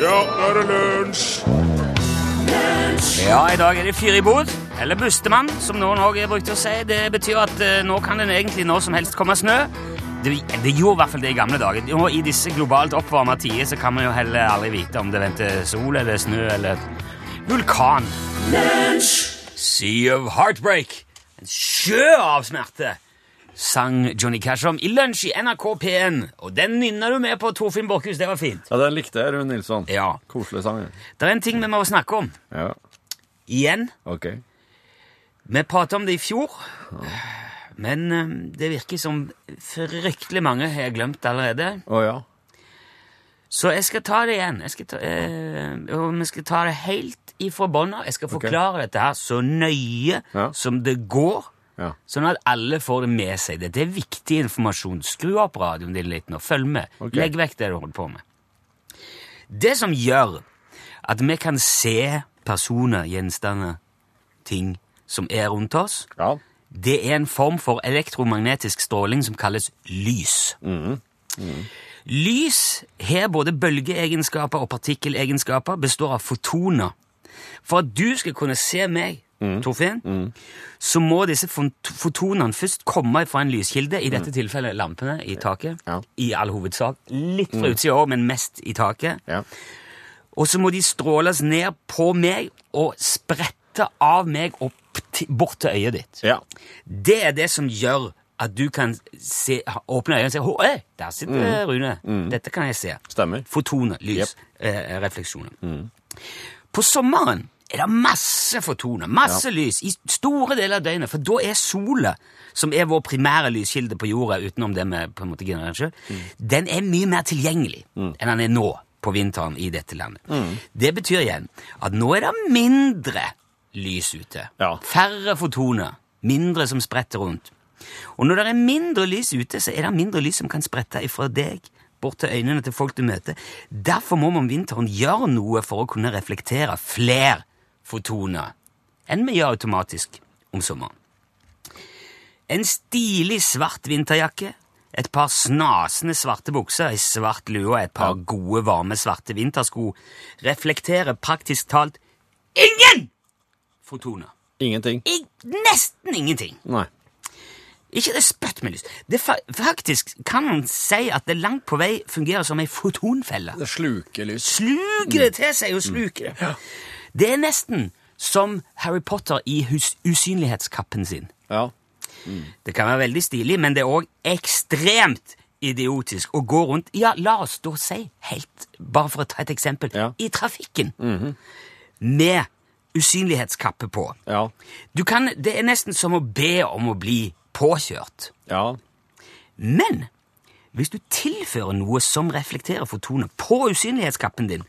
Ja, nå er det lunsj! Ja, i dag er det fyr i bod, eller bustemann, som noen også brukte å si. Det betyr at eh, nå kan det egentlig når som helst komme snø. Det, det gjorde i hvert fall det i gamle dager. Og I disse globalt oppvarma tider så kan man jo heller aldri vite om det venter sol eller snø eller vulkan. Sea of Heartbreak. En sjø av smerte, sang Johnny Cash om i lunsj i NRK P1. Og den nynna du med på, Torfinn Borchhus. Det var fint. Ja, Den likte jeg, Rune Nilsson. Ja. Koselig sang. Det er en ting vi må snakke om. Ja, Igjen. ok. Vi pratet om det i fjor, men eh, det virker som fryktelig mange har glemt allerede. Å ja. Så jeg skal ta det igjen. Jeg ta, eh, og vi skal ta det helt ifra bånda. Jeg skal forklare forklare dette her så nøye Ja. som det går, Ja. sånn at alle får det med seg. Dette er viktig informasjon. Skru opp radioen din litt nå. Følg med. Okay. Legg vekk det du holder på med. Det som gjør at vi kan se personer, gjenstander, ting som er rundt oss, Ja. det er en form for elektromagnetisk stråling som kalles lys. Lys har både bølgeegenskaper og partikkelegenskaper, består av fotoner. For at du skal kunne se meg, Torfinn, så må disse fotonene først komme fra en lyskilde, i dette tilfellet lampene i taket, Ja. i all hovedsak. Litt fra utsida òg, men mest i taket. Ja. Og så må de stråles ned på meg og sprette av meg opp til, bort til øyet ditt. Ja. Det er det som gjør at du kan se, åpne øynene og si Hei, der sitter Rune. Dette kan jeg se. Stemmer. Fotoner, lys, yep. eh, refleksjoner. På sommeren er det masse fotoner, masse lys, i store deler av døgnet, for da er sola, som er vår primære lyskilde på jorda, utenom det vi på en måte genererer selv, den er mye mer tilgjengelig enn den er nå på vinteren i dette landet. Det betyr igjen at nå er det mindre lys ute. Ja. Færre fotoner, mindre som spretter rundt. Og når det er mindre lys ute, så er det mindre lys som kan sprette ifra deg bort til øynene til folk du møter. Derfor må man om vinteren gjøre noe for å kunne reflektere flere fotoner enn vi gjør automatisk om sommeren. En stilig svart vinterjakke, et par snasende svarte bukser, ei svart lue og et par gode, varme svarte vintersko reflekterer praktisk talt ingen fotoner. Ingenting. I, nesten ingenting. Nei. Ikke det spøtt med lys. Det fa faktisk kan man si at det langt på vei fungerer som ei fotonfelle. Det sluker lys. Sluker det til seg og sluker det. Det er nesten som Harry Potter i hus usynlighetskappen sin. Ja. Det kan være veldig stilig, men det er òg ekstremt idiotisk å gå rundt Ja, la oss da si, helt bare for å ta et eksempel, Ja. i trafikken med usynlighetskappe på. Ja. Du kan, det er nesten som å be om å bli påkjørt. Ja. Men hvis du tilfører noe som reflekterer fotonet på usynlighetskappen din,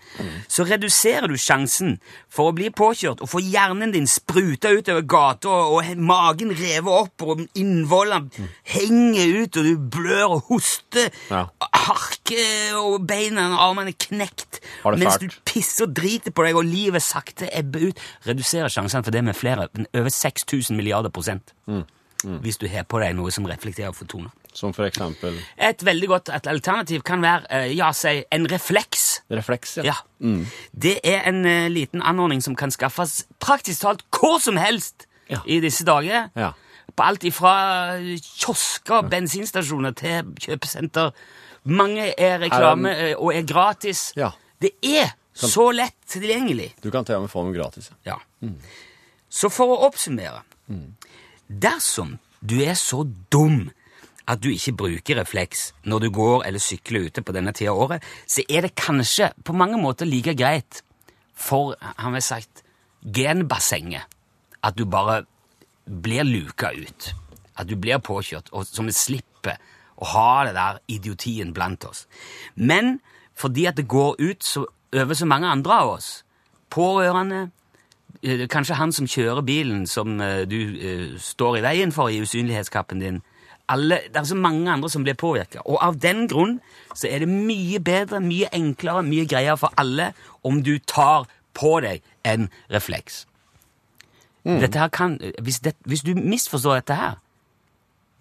så reduserer du sjansen for å bli påkjørt og få hjernen din spruta utover gata og, magen revet opp og innvollene henger ut og du blør og hoster, Ja. harker og beina og armene er knekt, mens du pisser og driter på deg og livet sakte ebber ut, reduserer sjansene for det med flere, over 6000 milliarder prosent. Hvis du har på deg noe som reflekterer fotoner. Som for eksempel Et veldig godt alternativ kan være eh, ja, si en refleks. refleks. Ja. Ja. Det er en uh, liten anordning som kan skaffes praktisk talt hvor som helst Ja. i disse dager. Ja. På alt ifra kiosker og bensinstasjoner til kjøpesenter. Mange er reklame eh, og er gratis. Ja. Det er så lett tilgjengelig. Du kan til og med få dem gratis. ja. Ja. Så for å oppsummere Dersom du er så dum at du ikke bruker refleks når du går eller sykler ute på denne tida av året, så er det kanskje på mange måter like greit for, han har sagt, genbassenget at du bare blir luka ut. At du blir påkjørt, og som vi slipper å ha det der idiotien blant oss. Men fordi at det går ut så, over så mange andre av oss, pårørende, kanskje han som kjører bilen som eh, du eh, står i veien for i usynlighetskappen din, alle, det er så mange andre som blir påvirka. Og av den grunn så er det mye bedre, mye enklere, mye greiere for alle om du tar på deg en refleks. Dette her kan, hvis, det, hvis du misforstår dette her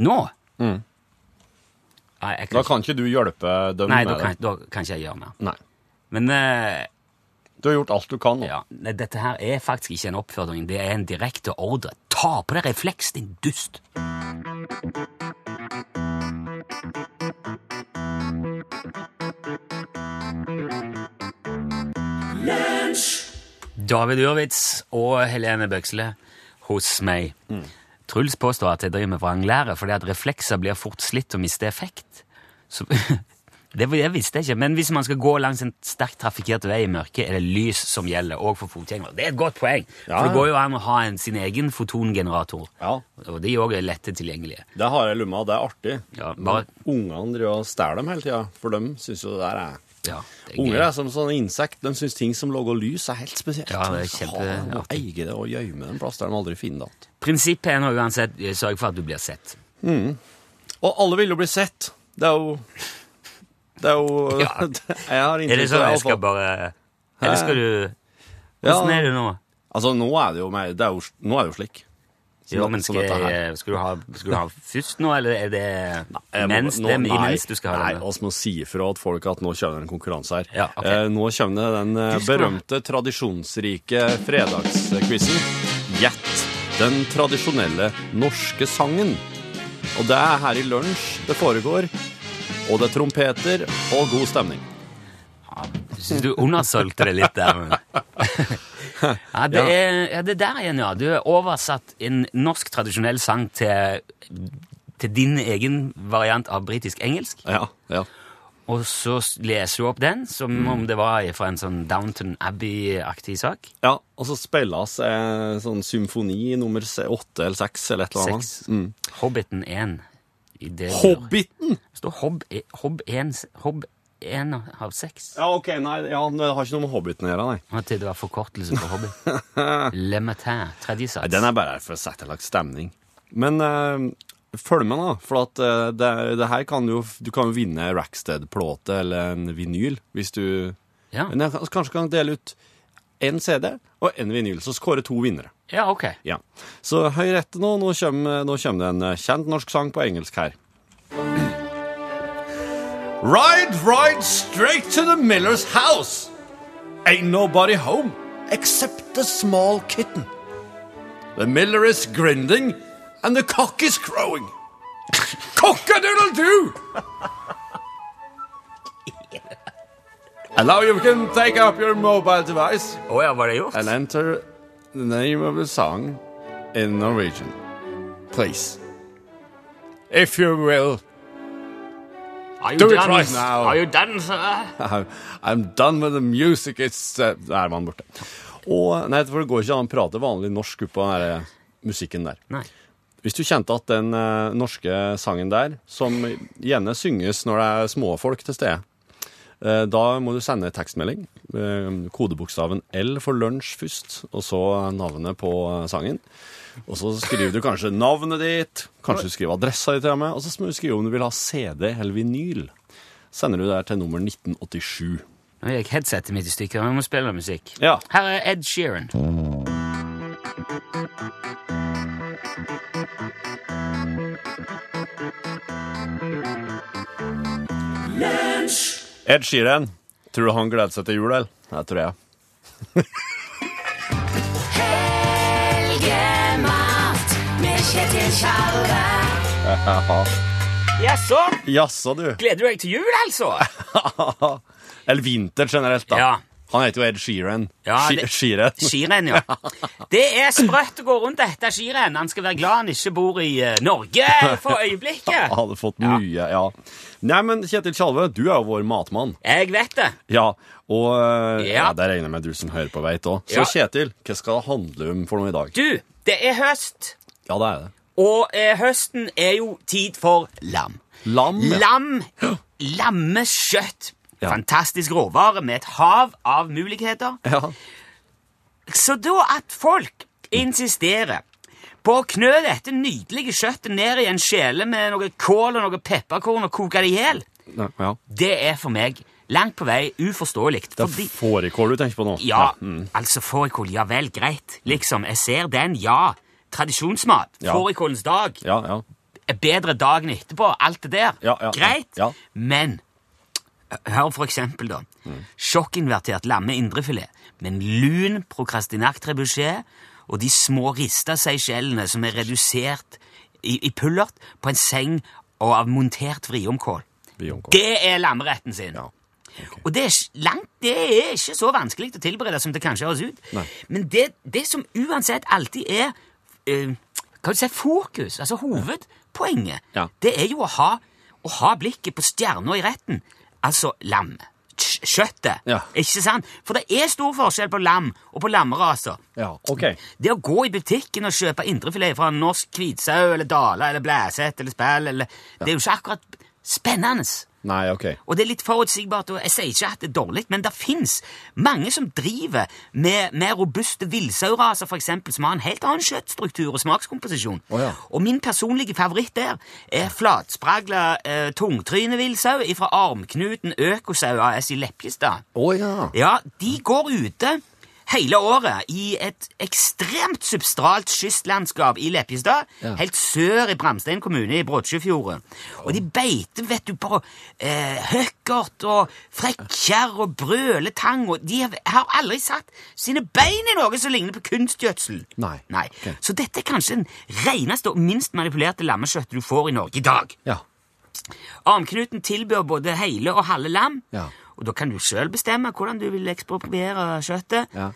nå Nei, jeg Da kan ikke du hjelpe dem Nei, da kan, da kan ikke jeg gjøre mer. Nei. Men eh, Du har gjort alt du kan nå. Ja, nei, Dette her er faktisk ikke en oppfordring, det er en direkte ordre. Ta på deg refleks, din dust! David Urwitz og Helene Bøksle hos meg. Truls påstår at jeg driver med vranglære fordi at reflekser blir fort slitt og mister effekt. Så, det, visste jeg ikke, men hvis man skal gå langs en sterkt trafikkert vei i mørket, er det lys som gjelder, òg for fotgjengere. Det er et godt poeng, Ja, for det går jo an å ha en, sin egen fotongenerator. Ja, Og de òg er lette tilgjengelige. det har jeg lomma, det er artig. Ja, bare, Ungene driver og stjeler dem hele tida, for dem syns jo det der er ja, det er Unger er som sånne insekt. De syns ting som lager lys, er helt spesielt. Ja, det er de kjempeartig. eie det og gjemme det en plass der de aldri finner det igjen. Prinsippet er nå uansett eh, sørg for at du blir sett. Og alle vil jo bli sett. Det er jo Det er jo Ja. Jeg har Er det inntrykk sånn av jeg skal bare Eller skal du Ja. Hvordan er det nå? Altså, nå er det jo, mer- det er jo, nå er det jo slik. Som Jo, men skal, jeg, skal, du ha, skal du ha først nå, eller er det Mens nå- det nei, imens du skal ha Nei, den? vi må si ifra til folk at nå kommer det en konkurranse her. Ja, okay. eh, nå kommer det den eh, berømte, tradisjonsrike fredagsquizen. Gjett den tradisjonelle norske sangen. Og det er her i lunsj det foregår. Og det er trompeter og god stemning. Syns du undersolgte det litt der? Men. Ja, det, er, ja, det der igjen, ja. Du har oversatt en norsk tradisjonell sang til, til din egen variant av britisk-engelsk. Ja, ja. Og så leser du opp den som Mm. om det var fra en sånn Downton Abbey-aktig sak. ja og så spilles eh, sånn symfoni nummer åtte eller seks eller et eller annet. Mm. Hobbiten 1. Det Hobbiten! Det står Hobb, e- Hobb 1, Hobb 1 av 6. Ja, ok, nei, ja, det har ikke noe med Hobbiten å gjøre, nei. At det var forkortelse på Hobbit. Le Matin, tredje Nei, sats. Den er bare for å sette slags stemning. Men eh, følg med, da. For at eh, det, det her kan jo Du kan jo vinne Rackstead-plate eller en vinyl hvis du Ja. Men jeg kanskje kan dele ut en CD og en vinyl, så skårer to vinnere. ja, ok. Ja. Så hør etter nå. Nå kommer, nå kommer det en eh, kjent norsk sang på engelsk her. Ride, ride straight to the miller's house. Ain't nobody home except the small kitten. The miller is grinding and the cock is crowing. Cock-a-doodle-doo! Now you can take up your mobile device oh, ja, var det gjort? and enter the name of the song in Norwegian. Please. If you will. Are you Do it done? right now. Are you done, sir? I'm done with the music. It's uh, Der var han borte. Og, nei, for det går ikke an å prate vanlig norsk oppå den der, eh, musikken der. Nei. Hvis du kjente at den uh, norske sangen der, som gjerne synges når det er småfolk til stede, da må du sende tekstmelding. Eh, kodebokstaven L for lunsj først, og så navnet på eh, sangen. Og så skriver du kanskje navnet ditt, kanskje du skriver adressa di til og med, og så må du skrive om du vil ha CD eller vinyl. Sender du det til nummer 1987. Nå gikk headsetet mitt i stykker. Jeg må spille musikk. Ja. Her er Ed Sheeran. Ed Sheeran. Tror du han gleder seg til jul, eller? Det tror jeg. Helgemat med Kjetil Tjalve. Jaså? Jaså, du. Gleder du deg til jul, altså? Eller vinter generelt, da. Ja. Han heter jo Ed Sheeran. Ja, det- Sheeran. Ja. Det er sprøtt å gå rundt etter Sheeran. Han skal være glad han ikke bor i eh, Norge for øyeblikket. Han hadde fått mye, ja. Nei, men Kjetil Tjalve, du er jo vår matmann. Jeg vet det. Ja, og eh, ja. Ja. det regner jeg med du som hører på veit òg. Så Ja. Kjetil, hva skal det handle om for noe i dag? Du, det er høst, Ja, det er det. og eh, høsten er jo tid for lam. Lam. ja. Lam. Lammeskjøtt. Ja. Fantastisk råvare med et hav av muligheter. Ja. Så da at folk insisterer på å knø dette nydelige kjøttet ned i en skjele med noe kål og noe pepperkorn og koke det i hjel, ja. det er for meg langt på vei uforståelig. Det er fårikål du tenker på nå? Ja, Mm. altså fårikål, ja vel, greit. Liksom, jeg ser den, ja. Tradisjonsmat. Ja. Fårikålens dag. Ja, ja. Er bedre dagen etterpå. Alt det der. Ja, ja, ja. greit. Ja. Men Hør for eksempel, da. Sjokkinvertert lamme indrefilet med en lun prokrastinakt-trebuchet og de små rista seychellene som er redusert i, i pullert på en seng og av montert vriomkål. Vriomkål. Det er lammeretten sin. Ja. Og det er, langt, det er ikke så vanskelig å tilberede som det kanskje høres ut. Nei. Men det, det som uansett alltid er uh, kan du si, fokus, altså hovedpoenget, Ja. det er jo å ha, å ha blikket på stjerna i retten. Altså lam. Kjøttet. Ja. Ikke sant? For det er stor forskjell på lam og på lammeraser. Ja, ok. Det å gå i butikken og kjøpe indrefilet fra norsk hvitsau eller dala eller blæsett eller spell eller, Det er jo ikke akkurat spennende. Nei, ok. Og det er litt forutsigbart, og jeg sier ikke at det er dårlig, men det fins mange som driver med mer robuste villsauraser, eksempel, som har en helt annen kjøttstruktur og smakskomposisjon. Oh, ja. Og min personlige favoritt der er flatspragla eh, tungtrynevillsau fra Armknuten Økosau AS i Lepjestad. Oh, ja. Ja, de går ute hele året i et ekstremt substralt kystlandskap i Leppestad, Ja. helt sør i Bramstein kommune i Brodsjøfjorden. Og de beiter, vet du, på eh, høkkert og frekkjær og brøletang, og de har- aldri satt sine bein i noe som ligner på kunstgjødsel. Nei. Ok. Så dette er kanskje den reneste og minst manipulerte lammekjøttet du får i Norge i dag. Ja. Armknuten tilbyr både hele og halve lam, Ja. Og da kan du sjøl bestemme hvordan du vil ekspropriere kjøttet. Ja.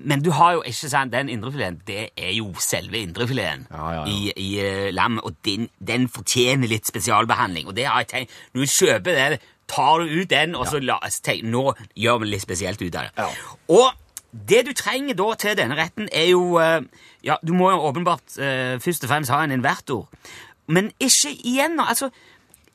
Men du har jo ikke sant, den indrefileten, det er jo selve indrefileten Ja, ja, i, i uh, lammet, og den, den fortjener litt spesialbehandling. Og det har jeg tenkt, når du kjøper det, tar du ut den, og så la tenk, nå gjør vi litt spesielt ut av det. Ja. Og det du trenger da til denne retten, er jo uh, Ja, du må jo åpenbart uh, først og fremst ha en invertor. Men ikke igjen altså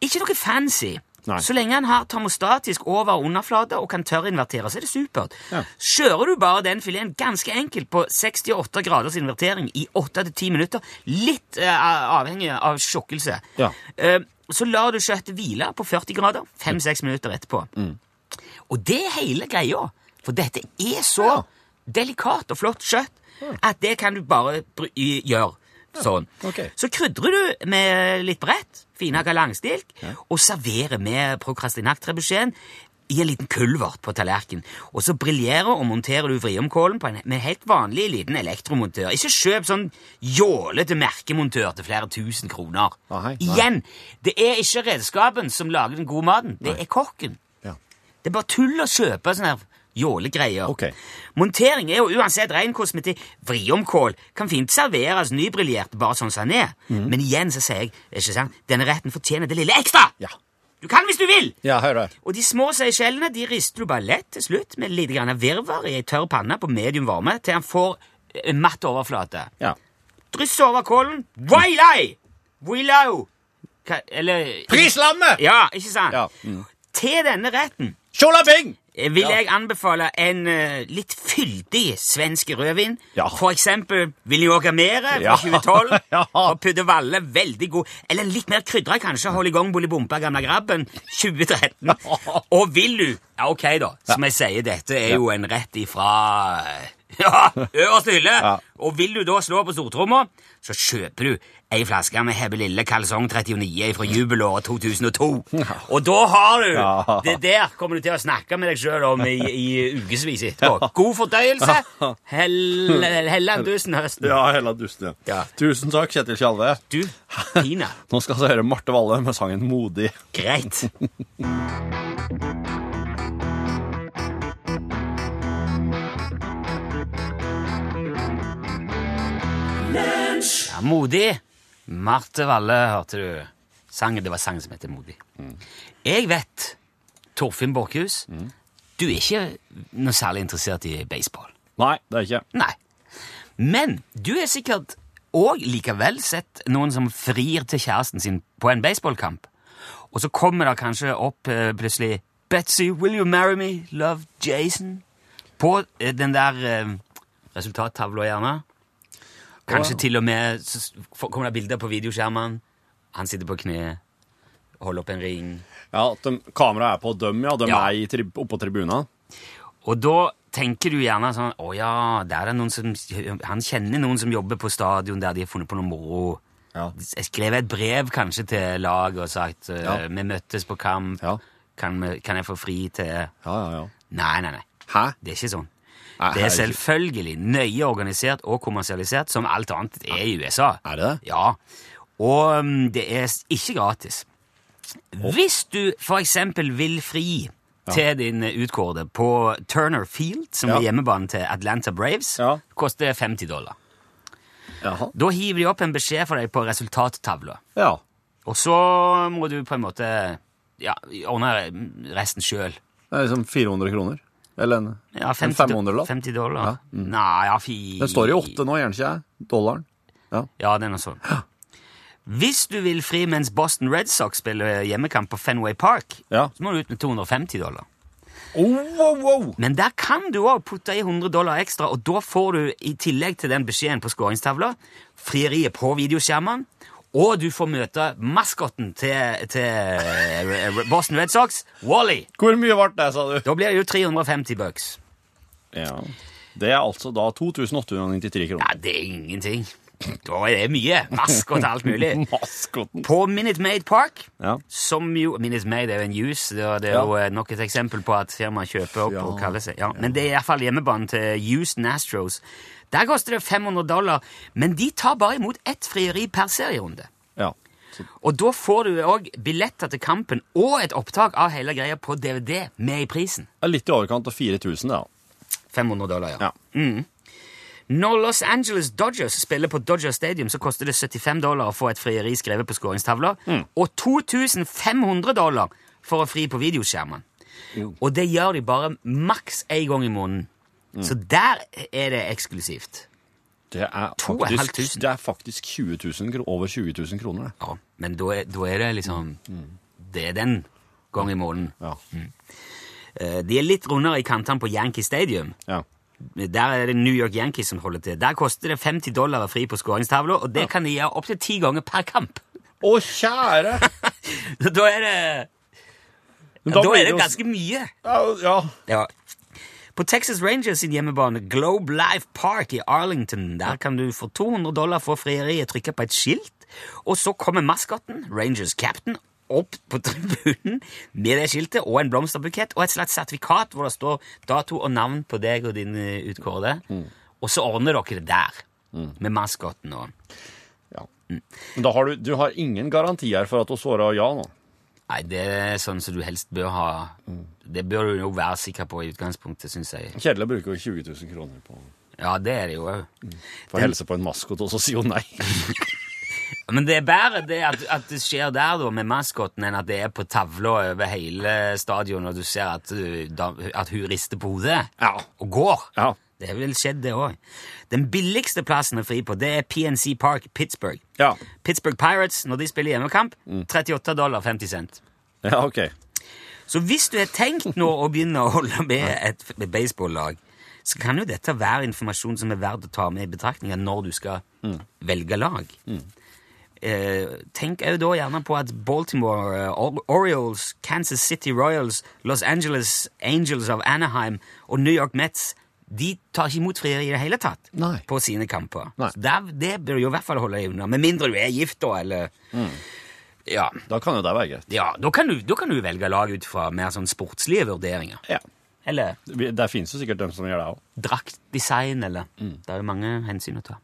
Ikke noe fancy. Nei. Så lenge han har termostatisk over- og underflate og kan tørrinvertere, så er det supert. Ja. Kjører du bare den fileten ganske enkelt på 68 graders invertering i 8-10 minutter, litt uh, avhengig av tjukkelse, Ja. uh, så lar du kjøttet hvile på 40 grader 5-6 minutter etterpå. Mm. Og det er hele greia, for dette er så Ja. delikat og flott kjøtt at det kan du bare gjøre. Sånn. Okay. Så krydrer du med litt brett, finhakka langstilk, og serverer med prokrastinakt-trebuchet i en liten kulvert på tallerken. Og så briljerer og monterer du vriomkålen på en med helt vanlig liten elektromontør. Ikke kjøp sånn jålete merkemontør til flere tusen kroner. Nei, hei, Igjen, det er ikke redskapen som lager den gode maten, det er kokken. Ja. Det er bare tull å kjøpe sånn her jålegreier. Okay. Montering er jo uansett ren kosmetikk. Vriomkål kan fint serveres nybriljert bare sånn som den er. Mm. Men igjen så sier jeg, ikke sant, denne retten fortjener det lille ekstra! Ja. Du kan hvis du vil! Ja, hør her. Og de små seychellene de rister du bare lett til slutt med litt grann virvar i ei tørr panne på medium varme til han får en matt overflate. Ja. Dryss over kålen. Wailai! Willow! Eller Prislammet! Ja, ikke sant? Ja. Mm. Til denne retten Tjolabing! Eh, vil jeg anbefale en eh, litt fyldig svensk rødvin. Ja. For eksempel Viljåga Mere fra Ja. 2012. Ja. Og Pudde Valle, veldig god. Eller litt mer krydra, kanskje. Hold i gang Bolibompa, Gamla grabben, 2013. Og vil du Ja, ok, da. Som jeg sier, dette er jo en rett ifra ja, øverste hylle. Og vil du da slå på stortromma, så kjøper du ei flaske med Hebbe Lille Kalsong 39 fra jubelåret 2002. Og da har du Ja. Det der kommer du til å snakke med deg sjøl om i, i ukevis etterpå. God fordøyelse. Hell, Hellandusen høsten. Ja, hele dusten, ja. Ja. Tusen takk, Kjetil Tjalve. Du, Tina. Nå skal vi høre Marte Valle med sangen 'Modig'. Greit. Ja, modig. Marte Valle, hørte du. Sangen, det var sangen som heter Modig. Jeg vet, Torfinn Borchhus, du er ikke noe særlig interessert i baseball. Nei, det er ikke. Nei. Men du er sikkert òg likevel sett noen som frir til kjæresten sin på en baseballkamp. Og så kommer det kanskje opp eh, plutselig Betsy, will you marry me? Love Jason. På eh, den der eh, resultattavla, gjerne. Kanskje til og med kommer det bilder på videoskjermen. Han sitter på kne, holder opp en ring. Ja, Kameraet er på dem, ja. De Ja. er tri oppå tribunen. Og da tenker du gjerne sånn Å ja, som Han kjenner noen som jobber på stadion der de har funnet på noe moro. Ja. Jeg skrev et brev kanskje til laget og sagt eh, Ja. vi møttes på kamp. Ja. kan, vi, kan jeg få fri til Ja, ja, ja. Nei, nei, nei. Hæ? Det er ikke sånn. Nei, Det er selvfølgelig nøye organisert og kommersialisert, som alt annet er i USA. Er det det? Ja. Og um, det er ikke gratis. Hvis du eksempel vil fri til din eh, utkårede på Turner Field, som Ja. er hjemmebanen til Atlanta Braves, Ja. koster 50 dollar. Jaha. Da hiver de opp en beskjed for deg på resultattavla. Ja. Og så må du på en måte ja, ordne resten sjøl. Det er liksom 400 kroner. Eller en, Ja, 50 en 500-lapp. 50 dollar. Ja, mm. Nei, ja, fy Den står i åtte nå, gjør den ikke jeg? Dollaren. Ja, det er noe sånn. Hvis du vil fri mens Boston Red Sox spiller hjemmekamp på Fenway Park, Ja. så må du ut med 250 dollar. Oh, wow, wow. Men der kan du òg putte i 100 dollar ekstra, og da får du i tillegg til den beskjeden på skåringstavla frieriet på videoskjermene, og du får møte maskotten til, til eh, Boston Red Sox, Wally. Hvor mye ble det, sa du? Da blir det jo 350 bucks. Ja. Det er altså da 2893 kroner. Ja, det er ingenting. Da er det mye. Maskot og alt mulig. Maskotten. På Minute Maid Park, Ja. som jo Minute Maid er jo en juice, det er det er Ja. jo eh, nok et eksempel på at firmaet kjøper opp Ja. og kaller seg ja. Men det er iallfall hjemmebanen til Used Nastros. Der koster det 500 dollar, men de tar bare imot ett frieri per serierunde. Ja. Så, Og da får du òg billetter til kampen og et opptak av hele greia på DVD med i prisen. litt i overkant av 4000, da. 500 dollar, ja. Ja. Når Los Angeles Dodgers spiller på Dodger Stadium, så koster det 75 dollar å få et frieri skrevet på skåringstavla, og 2500 dollar for å fri på videoskjermen. Og det gjør de bare maks én gang i måneden. Så der er det eksklusivt. Det er faktisk, det er faktisk 20 000, over 20 000 kroner. det. Ja, men da er, da er det liksom Det er den gang i måneden. Ja. Mm. De er litt rundere i kantene på Yankee Stadium. ja. Der er det New York Yankees som holder til. Der koster det 50 dollar fri på skåringstavla, og det kan de gjøre opptil ti ganger per kamp. Å, kjære! Da er det Da, blir er det ganske mye. Ja, ja. Ja. På Texas Rangers sin hjemmebane, Globe Life Park i Arlington, der kan du for 200 dollar få frieriet trykke på et skilt, og så kommer maskotten, Rangers captain, opp på tribunen med det skiltet og en blomsterbukett og et slags sertifikat hvor det står dato og navn på deg og din utkårede. Mm. Og så ordner dere det der, med maskotten og ja. Men da har du, du har ingen garantier for at hun svarer ja nå? Nei, det er sånn som du helst bør ha Det bør du jo være sikker på i utgangspunktet, syns jeg. Kjedelig å bruke 20 000 kroner på Ja, det er det jo òg. for å helse på en maskot, og så sier hun nei. Men det er bedre det at, at det skjer der da med maskoten, enn at det er på tavla over hele stadion, og du ser at, uh, da, at hun rister på hodet Ja. og går. Ja. Det har vel skjedd, det òg. Den billigste plassen å fri på, det er PNC Park, Pittsburgh. Ja. Pittsburgh Pirates, når de spiller hjemmekamp, 38 dollar 50 cent. Ja, ok. Så hvis du har tenkt nå å begynne å holde med et f- baseball-lag, så kan jo dette være informasjon som er verdt å ta med i betraktninga når du skal velge lag. Eh, tenk òg da gjerne på at Baltimore eh, Orioles, Kansas City Royals, Los Angeles Angels of Anaheim og New York Mets de tar ikke imot frieri i det hele tatt Nei. på sine kamper. Der, det bør du jo i hvert fall holde deg unna, med mindre du er gift, da, eller Ja. Da kan jo det være greit. Ja, da kan, du, da kan du velge lag ut fra mer sånn sportslige vurderinger. Ja. Eller Der finnes jo sikkert dem som gjør det òg. draktdesign, eller Det er jo mange hensyn å ta.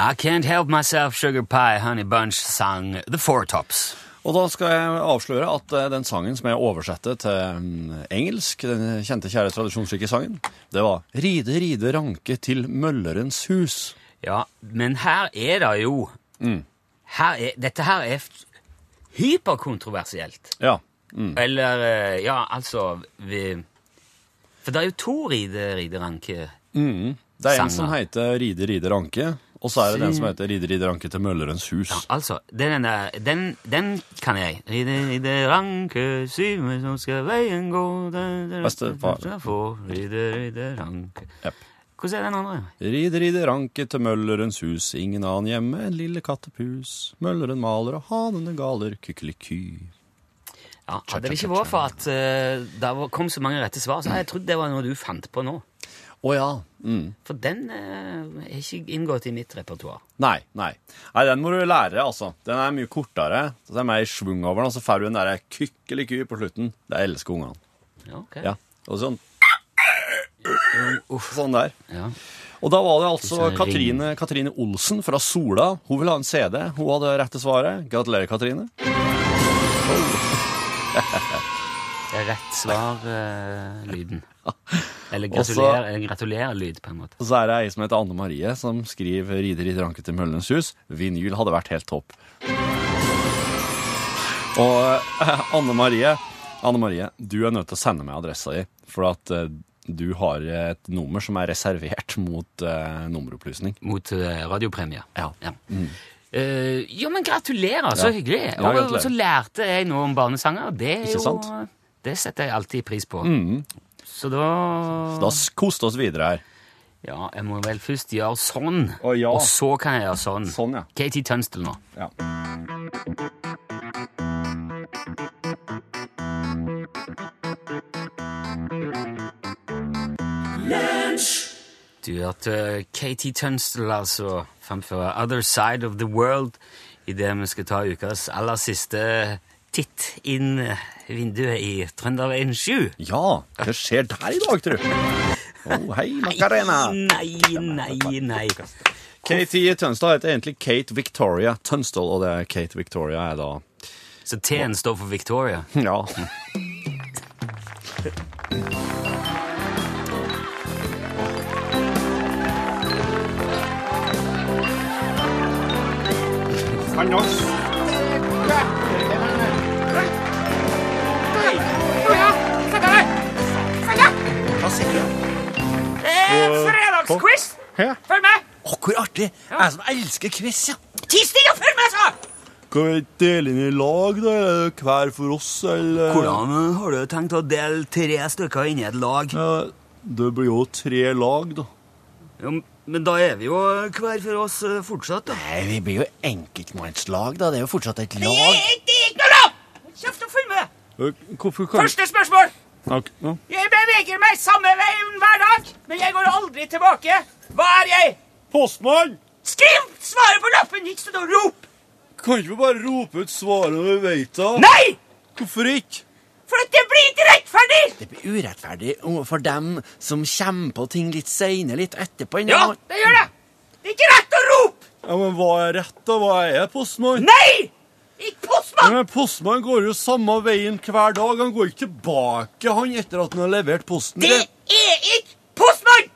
I Can't Help Myself, Sugar Pie, Honey Bunch sang The Four Tops. Og da skal jeg avsløre at eh, den sangen som jeg oversetter til mm, engelsk, den kjente, kjære, tradisjonsrike sangen, det var Ride, ride, ranke til møllerens hus. Ja, men her er det jo her er, Dette her er hyperkontroversielt. Ja. Mm. Eller eh, Ja, altså vi, For det er jo to ride, rideranke Mm. Det er en som heter Ride, ride, ranke, og så er det den som heter Ride, ride, ranke til møllerens hus. Ja, Altså, den, der, den, den kan jeg. Ride, ride, ranke, syme som skal veien gå Bestefar. Ride, ride, ranke. Hvordan er den andre? Ride, ride, ranke til møllerens hus, ingen annen hjemme enn lille kattepus. Mølleren maler og hanene galer, kykeliky. Ja, hadde det ikke vært for at uh, det kom så mange rette svar, så hadde jeg trodd det var noe du fant på nå. Å ja. Mm. For den eh, er ikke inngått i mitt repertoar. Nei, nei. Nei, Den må du lære, altså. Den er mye kortere. Så er mer svung over den, og så får du den der kykkeliky på slutten. Det elsker ungene. Ja, ok. Ja. Og sånn, Uff. sånn der. Ja. Og da var det altså. Katrine, Katrine Olsen fra Sola. Hun ville ha en CD. Hun hadde rette svaret. Gratulerer, Katrine. Det er rett svar, eh, lyden. Eller gratulerer, eller gratulerer lyd, på en måte. Og så er det ei som heter Anne Marie, som skriver 'Rider i ranke til Møllenes hus'. Vinyl hadde vært helt topp. Og eh, Anne Marie, Anne Marie, du er nødt til å sende meg adressa di, for at eh, du har et nummer som er reservert mot eh, nummeropplysning. Mot eh, radiopremie. Ja. Ja. Eh, jo, men gratulerer, så Ja. hyggelig. Ja, og, gratulerer. og så lærte jeg noe om barnesanger. Det er Ikke jo sant? Det setter jeg alltid pris på. Mm. Så da Da s- koste oss videre her. Ja, jeg må vel først gjøre sånn. Å, ja. Og så kan jeg gjøre sånn. Sånn, ja. Katie Tunstall nå. ja. Du hørte Katie Tunstall, altså, fremfor Other Side of the World idet vi skal ta ukas aller siste titt inn vinduet i Trønderveien 7. Ja, hva skjer der i dag, tru? Å, hei, Macarena. Nei, nei, nei. Katie Tønstad heter egentlig Kate Victoria Tønstad, og det er Kate Victoria er da Så T-en står for Victoria. Ja. Fredagsquiz! Hæ? Følg med! Å, hvor artig! Jeg som elsker quiz, ja. Ti stille, følg med, så! Kan vi dele inn i lag, da? Hver for oss, eller Hvordan har du tenkt å dele tre stykker inn i et lag? Ja, det blir jo tre lag, da. Jo, men da er vi jo hver for oss eh, fortsatt, da. Nei, vi blir jo enkeltmannslag, da. Det er jo fortsatt et Det lag. er ikke noe lov! Kjeft og følg med! Eh, Hvorfor kan Første spørsmål. Ok, ja. Jeg beveger meg samme veien hver dag, men jeg går aldri tilbake. Hva er jeg? Postmann! Skriv svaret på lappen, ikke stå og rop! Kan ikke vi bare rope ut svaret når vi vet det? Nei! Hvorfor ikke? For at det blir ikke rettferdig! Det blir urettferdig for dem som kommer på ting litt seinere, litt etterpå. Ja, det gjør det. Det er ikke rett å rope! Ja, men Hva er rett, da? Hva er postmann? Nei! Postmann! Men Postmann går jo samme veien hver dag. Han går ikke tilbake han etter at han har levert posten. Det er ikke postmann!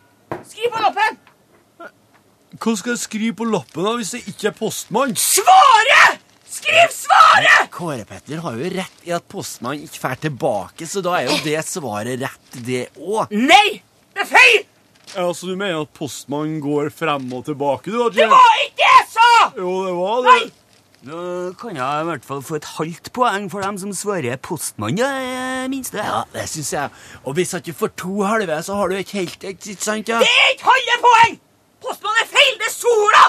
Skriv på lappen. Hva skal jeg skrive på lappen da, hvis det ikke er postmann? Svaret! Skriv svaret! Kåre Petter har jo rett i at postmannen ikke drar tilbake, så da er jo det svaret rett, det òg. Nei, det er feil! Ja, Så du mener at postmannen går frem og tilbake? du? Det var ikke det jeg sa! Jo, det var det. Nei! Nå kan jeg i hvert fall få et halvt poeng for dem som svarer postmann, er minste. Ja, det syns jeg. Og hvis at du får to halve, så har du et helt et, ikke sant? Ja? Det er ikke halve poeng! Postmann er feil, det er sola!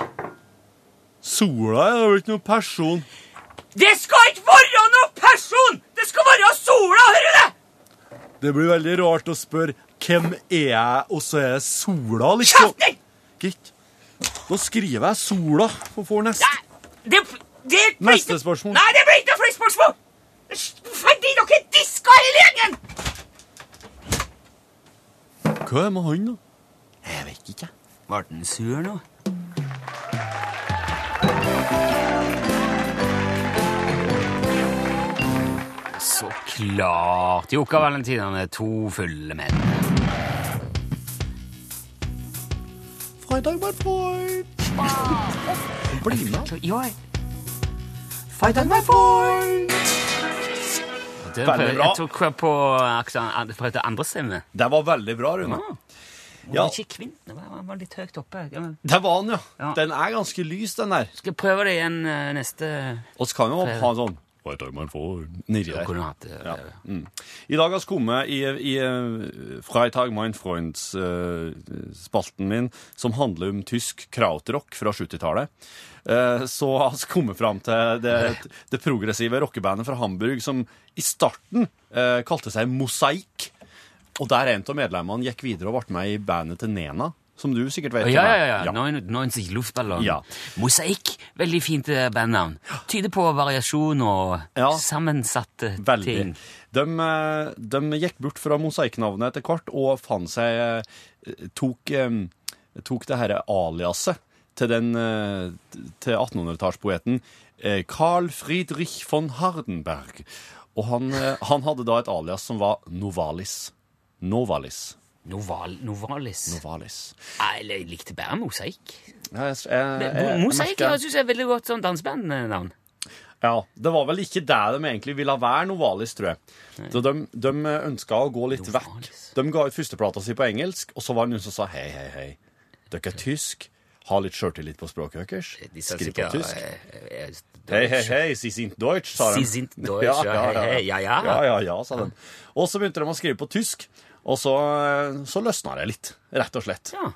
Sola er jo ikke noen person. Det skal ikke være noen person! Det skal være sola, hører du det? Det blir veldig rart å spørre hvem er jeg, og så er det sola, liksom. Kjeft! Gitt. Nå skriver jeg sola og får neste. Nei, det, det blir Neste spørsmål. Nei, det blir ikke noe flere spørsmål! Fordi dere diska hele gjengen! Hva er med han, da? Jeg vet ikke. Ble den sur nå? Så klart Jokka Valentinerne, to fulle menn. Fredag, my freud. Bli med. Ja, jeg Fight on my point! Det, Veldig bra. Jeg tok på aksen for et andre stemme. Det var veldig bra, Rune. Ah. Ja. Ikke kvinn, det var, litt høyt oppe. Ja, men Det var den, ja. Ja. Den er ganske lys, den der. Skal jeg prøve det igjen eh, neste Og så kan jo ha en sånn Nedi Jeg der. kunne hatt det. Ja. Mm. I dag har vi kommet i, i uh, Freitag mein Freunds eh, spalten min, som handler om tysk krautrock fra 70-tallet. uh, så har vi kommet fram til det, det progressive rockebandet fra Hamburg som i starten uh, kalte seg Mosaikk. og der en av medlemmene gikk videre og ble med i bandet til Nena, som du sikkert vet. Ja, ja, ja. ja. Noen, noen som ikke luftballon. Ja. Mosaikk, veldig fint eh, bandnavn. Tyder på variasjon og Ja. sammensatte Veldig. ting. De, eh, de gikk bort fra mosaikknavnet etter hvert og fant seg eh, Tok, tok det herre aliaset til den til 1800-tallspoeten eh, Carl Friedrich von Hardenberg. Og han, han hadde da et alias som var Novalis. Novalis. Noval, Novalis. Novalis. Nei, jeg likte bare mosaikk. Ja, jeg, jeg, jeg, Mosaikk jeg er veldig godt sånn dansebandnavn. Ja, Det var vel ikke det de egentlig ville være, Novalis, tror jeg. Så de, de ønska å gå litt vekk. De ga ut førsteplata si på engelsk, og så var det noen som sa hei, hei, hei, dere er tysk, ha litt sjøltillit på språket deres, skriv på tysk. eh, eh, Hei, hei, hei, Sie sind Deutsch, sa de. Sie sind Deutsch, ja, ja, hei, ja, ja. ja, ja, ja, sa de. Og så begynte de å skrive på tysk, og så, så løsna det litt, rett og slett. Ja.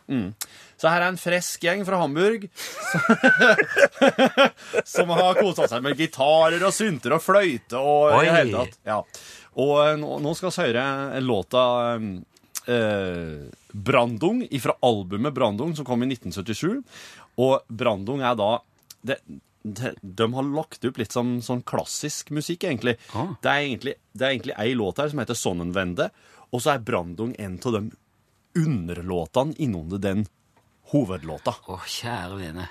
Så her er en fresk gjeng fra Hamburg som har kosa seg med gitarer og synter og fløyte og i det hele tatt. Ja. Og eh, nå, nå skal vi høre låta eh, Brandung fra albumet Brandung, som kom i 1977. Og Brandung er da det, det, De har lagt opp litt sånn, sånn klassisk musikk, egentlig. Ah. Det er egentlig Det er egentlig ei låt her som heter Sonnenvende, og så er Brandung en av de underlåtene innunder den hovedlåta. Å, kjære vene.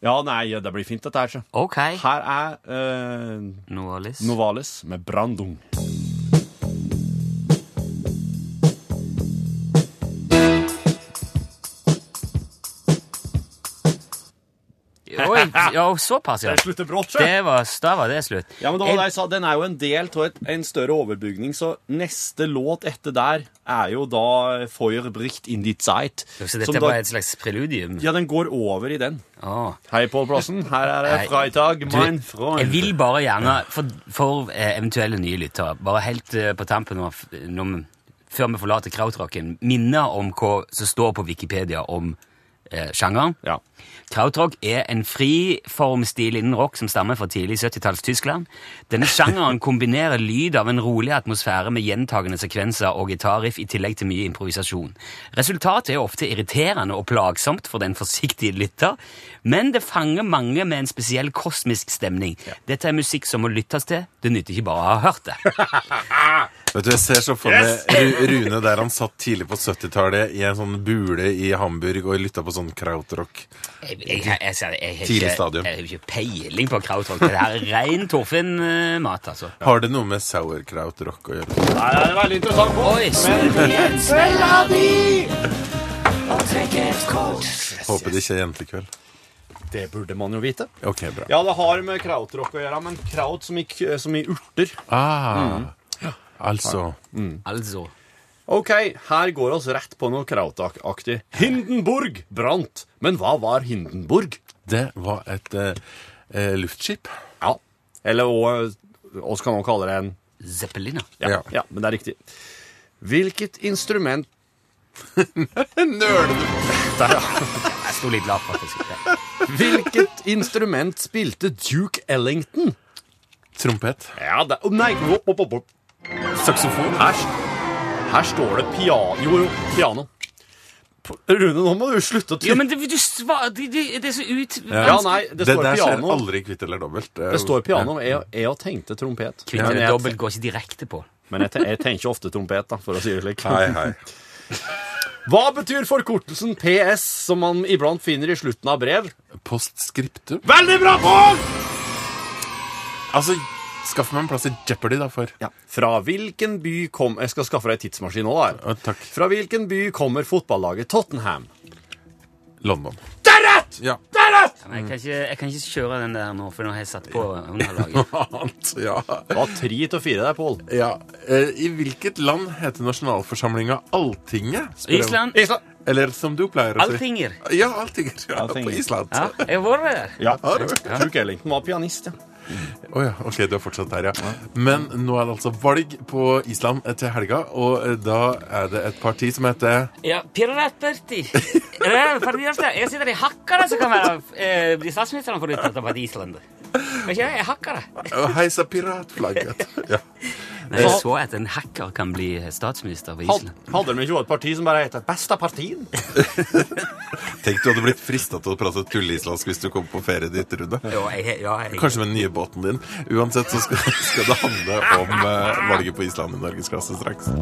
Ja, nei, det blir fint, dette her. så. Ok. Her er eh, Novalis. Novalis med Brandung. Ja, såpass, ja. Det slutter brått, sjø. Det var, da var det slutt. Ja, men da var det jeg sa, Den er jo en del av en større overbygning, så neste låt etter der er jo da Feuerbricht in die Zeit. Så dette da- bare et slags preludium? Ja, den går over i den. Å. Hei, Pål Plassen. Her er det Freitag, Du, mein Freund. Jeg vil bare gjerne, for, for eh, eventuelle nye lyttere, bare helt eh, på tampen av, når, før vi forlater krautrocken, minne om hva som står på Wikipedia om eh, sjangeren. Ja. Krautrock er en friformstil innen rock som stammer fra tidlig 70-talls Tyskland. Denne sjangeren kombinerer lyd av en rolig atmosfære med gjentagende sekvenser og gitarriff i tillegg til mye improvisasjon. Resultatet er ofte irriterende og plagsomt for den forsiktige lytter, men det fanger mange med en spesiell kosmisk stemning. Dette er musikk som må lyttes til, det nytter ikke bare å ha hørt det. Vet du, Jeg ser så for meg yes! Rune der han satt tidlig på 70-tallet i en sånn bule i Hamburg og lytta på sånn krautrock. Jeg, jeg, jeg, jeg, jeg, har Tidlig ikke- stadium. jeg har ikke peiling på krautrock. Det er ren Torfinn-mat, altså. Har det noe med sauerkrautrock å gjøre? Nei, det er veldig interessant. Oi, Håper det ikke er jentekveld. Det burde man jo vite. Ok, bra. Ja, det har med krautrock å gjøre, men kraut som i, som i urter. Ah, altså altså. Ok, her går oss rett på noe krautaktig. Hindenburg brant. Men hva var Hindenburg? Det var et eh, eh, luftskip. Ja. Eller oss kan også kalle det en Zeppelin ja, Ja. ja, men det er riktig. Hvilket instrument Nølende! Der, ja. Jeg sto litt lavt, faktisk. Ja. Hvilket instrument spilte Duke Ellington? Trompet. Ja, det oh, Nei. Saksofon. Her, her står det piano. Jo, jo, piano. Rune, nå må du slutte å Jo, trykke. men det, du sva, det, det, det er så ut... Ja, nei, det Det står der skjer piano. aldri kvitt eller dobbelt. Det står piano. Jeg, jeg tenkte trompet. Kvitt eller ja. dobbelt går ikke direkte på. men jeg, jeg tenker ofte trompet, da, for å si det slik. Hei, hei. Hva betyr forkortelsen PS, som man iblant finner i slutten av brev? Postskriptum. Veldig bra, Pål! Altså, skaff meg en plass i Jeopardy, da, for Ja. Fra hvilken by kom Jeg skal skaffe deg tidsmaskin nå, da. Å, Fra hvilken by kommer fotballaget Tottenham? London. Det er rett! Ja. Det er rett! Ja, jeg, kan ikke, jeg kan ikke kjøre den der nå, for nå har jeg satt på underlaget. Ja. Det var tre av fire der, Pål. ja. Eh, I hvilket land heter nasjonalforsamlinga Alltinget? spør. Island. Island. Eller som du pleier å si. Alltinger. Ja, Alltinger. Ja, Alltinger. På Island. Ja, jeg har vært der. Ja. Har du? Duke Ellington var pianist, ja. Å ja, ok, du er fortsatt der, ja. Men nå er det altså valg på Island til helga, og eh, da er det et parti som heter Ja, Piratparti. Jeg sitter i hakkene som kan være eh, bli statsministeren for dette partiet Island. Vet ikke det? Jeg hakker det. Å heise piratflagget. ja. Nei, jeg så at en hacker kan bli statsminister på Island. Hadde de ikke et parti som bare heter Besta partien? Tenk du hadde blitt frista til å prate tulleislandsk hvis du kom på ferie dit, Rune. Ja, jeg, ja, jeg, Kanskje med den nye båten din. Uansett så skal, skal det handle om eh, valget på Island i norgesklasse straks.